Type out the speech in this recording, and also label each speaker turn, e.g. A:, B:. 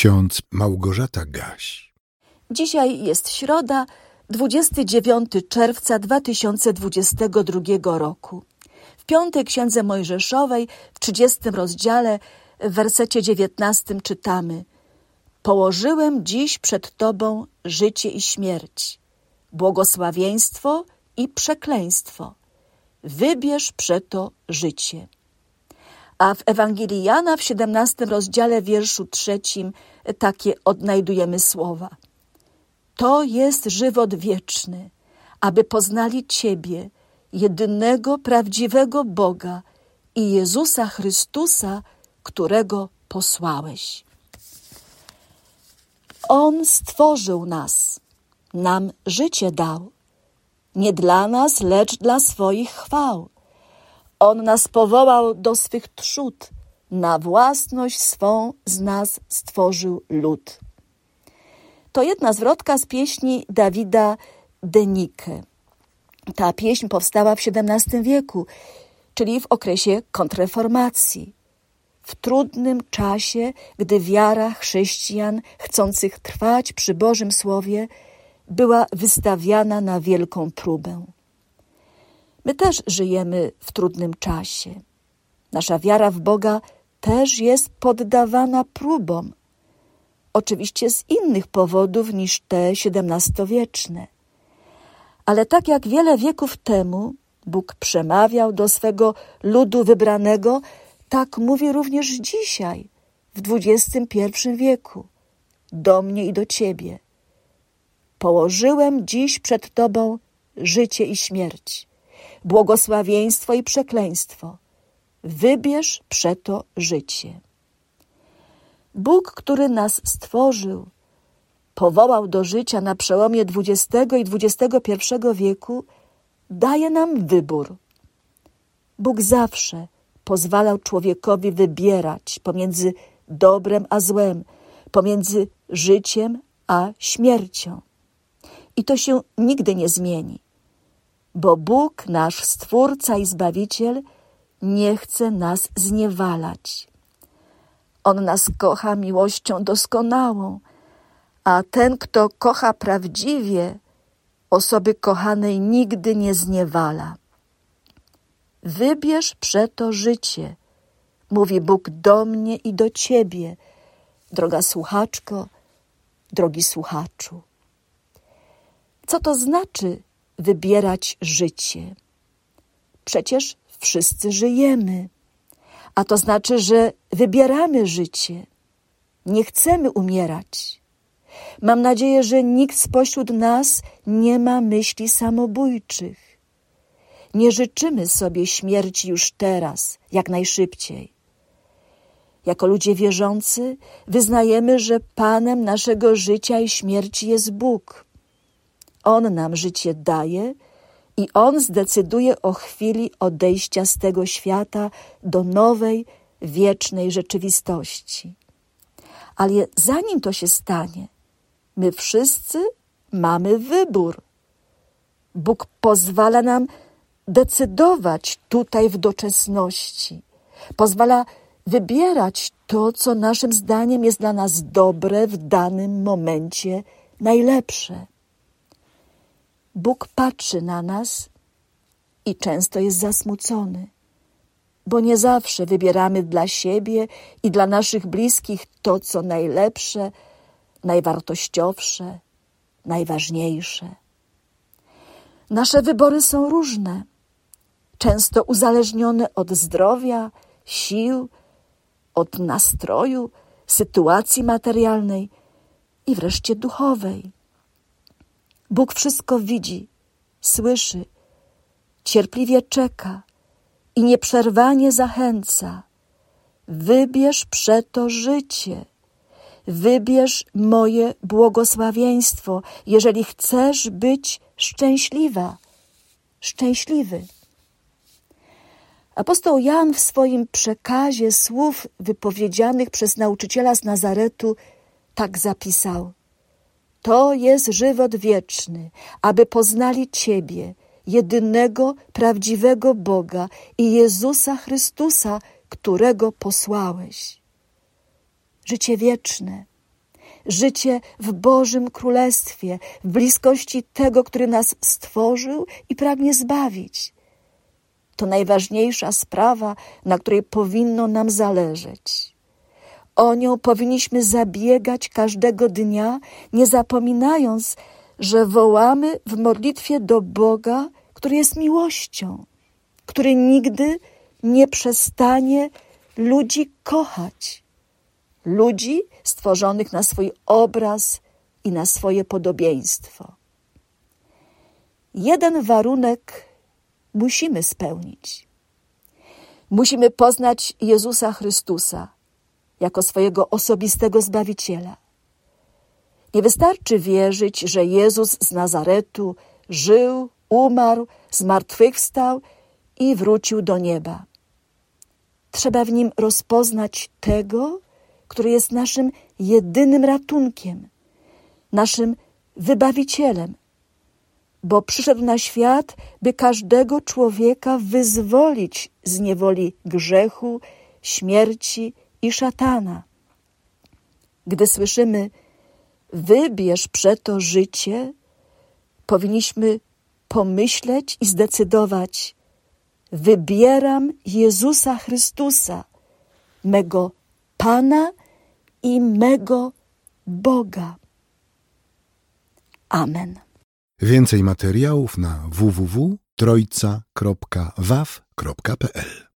A: ksiądz Małgorzata Gaś.
B: Dzisiaj jest środa, 29 czerwca 2022 roku. W piątej księdze Mojżeszowej, w 30 rozdziale, w wersecie 19 czytamy: Położyłem dziś przed Tobą życie i śmierć, błogosławieństwo i przekleństwo. Wybierz przeto życie. A w Ewangelii Jana w 17 rozdziale wierszu trzecim takie odnajdujemy słowa. To jest żywot wieczny, aby poznali Ciebie, jedynego prawdziwego Boga i Jezusa Chrystusa, którego posłałeś. On stworzył nas, nam życie dał, nie dla nas, lecz dla swoich chwał. On nas powołał do swych trzód, na własność swą z nas stworzył lud. To jedna zwrotka z pieśni Dawida Denike. Ta pieśń powstała w XVII wieku, czyli w okresie kontrreformacji. W trudnym czasie, gdy wiara chrześcijan chcących trwać przy Bożym Słowie była wystawiana na wielką próbę. My też żyjemy w trudnym czasie. Nasza wiara w Boga też jest poddawana próbom. Oczywiście z innych powodów niż te XVII-wieczne. Ale tak jak wiele wieków temu Bóg przemawiał do swego ludu wybranego, tak mówi również dzisiaj, w XXI wieku, do mnie i do ciebie. Położyłem dziś przed Tobą życie i śmierć, błogosławieństwo i przekleństwo. Wybierz przeto życie. Bóg, który nas stworzył, powołał do życia na przełomie XX i XXI wieku, daje nam wybór. Bóg zawsze pozwalał człowiekowi wybierać pomiędzy dobrem a złem, pomiędzy życiem a śmiercią. I to się nigdy nie zmieni, bo Bóg, nasz Stwórca i Zbawiciel, nie chce nas zniewalać. On nas kocha miłością doskonałą, a ten, kto kocha prawdziwie, osoby kochanej nigdy nie zniewala. Wybierz przeto życie, mówi Bóg do mnie i do ciebie, droga słuchaczko, drogi słuchaczu. Co to znaczy wybierać życie? Przecież wszyscy żyjemy, a to znaczy, że wybieramy życie. Nie chcemy umierać. Mam nadzieję, że nikt spośród nas nie ma myśli samobójczych. Nie życzymy sobie śmierci już teraz, jak najszybciej. Jako ludzie wierzący wyznajemy, że Panem naszego życia i śmierci jest Bóg. On nam życie daje i On zdecyduje o chwili odejścia z tego świata do nowej, wiecznej rzeczywistości. Ale zanim to się stanie, my wszyscy mamy wybór. Bóg pozwala nam decydować tutaj w doczesności. Pozwala wybierać to, co naszym zdaniem jest dla nas dobre w danym momencie, najlepsze. Bóg patrzy na nas i często jest zasmucony, bo nie zawsze wybieramy dla siebie i dla naszych bliskich to, co najlepsze, najwartościowsze, najważniejsze. Nasze wybory są różne, często uzależnione od zdrowia, sił, od nastroju, sytuacji materialnej i wreszcie duchowej. Bóg wszystko widzi, słyszy, cierpliwie czeka i nieprzerwanie zachęca. Wybierz przeto życie. Wybierz moje błogosławieństwo, jeżeli chcesz być szczęśliwa, szczęśliwy. Apostoł Jan w swoim przekazie słów wypowiedzianych przez nauczyciela z Nazaretu tak zapisał: To jest żywot wieczny, aby poznali Ciebie, jedynego prawdziwego Boga i Jezusa Chrystusa, którego posłałeś. Życie wieczne, życie w Bożym Królestwie, w bliskości tego, który nas stworzył i pragnie zbawić. To najważniejsza sprawa, na której powinno nam zależeć. O nią powinniśmy zabiegać każdego dnia, nie zapominając, że wołamy w modlitwie do Boga, który jest miłością, który nigdy nie przestanie ludzi kochać. Ludzi stworzonych na swój obraz i na swoje podobieństwo. Jeden warunek musimy spełnić. Musimy poznać Jezusa Chrystusa jako swojego osobistego Zbawiciela. Nie wystarczy wierzyć, że Jezus z Nazaretu żył, umarł, zmartwychwstał i wrócił do nieba. Trzeba w nim rozpoznać tego, który jest naszym jedynym ratunkiem, naszym wybawicielem, bo przyszedł na świat, by każdego człowieka wyzwolić z niewoli grzechu, śmierci i szatana. Gdy słyszymy, wybierz przeto życie, powinniśmy pomyśleć i zdecydować, wybieram Jezusa Chrystusa, mego Pana i mego Boga. Amen.
A: Więcej materiałów na www.trojca.waw.pl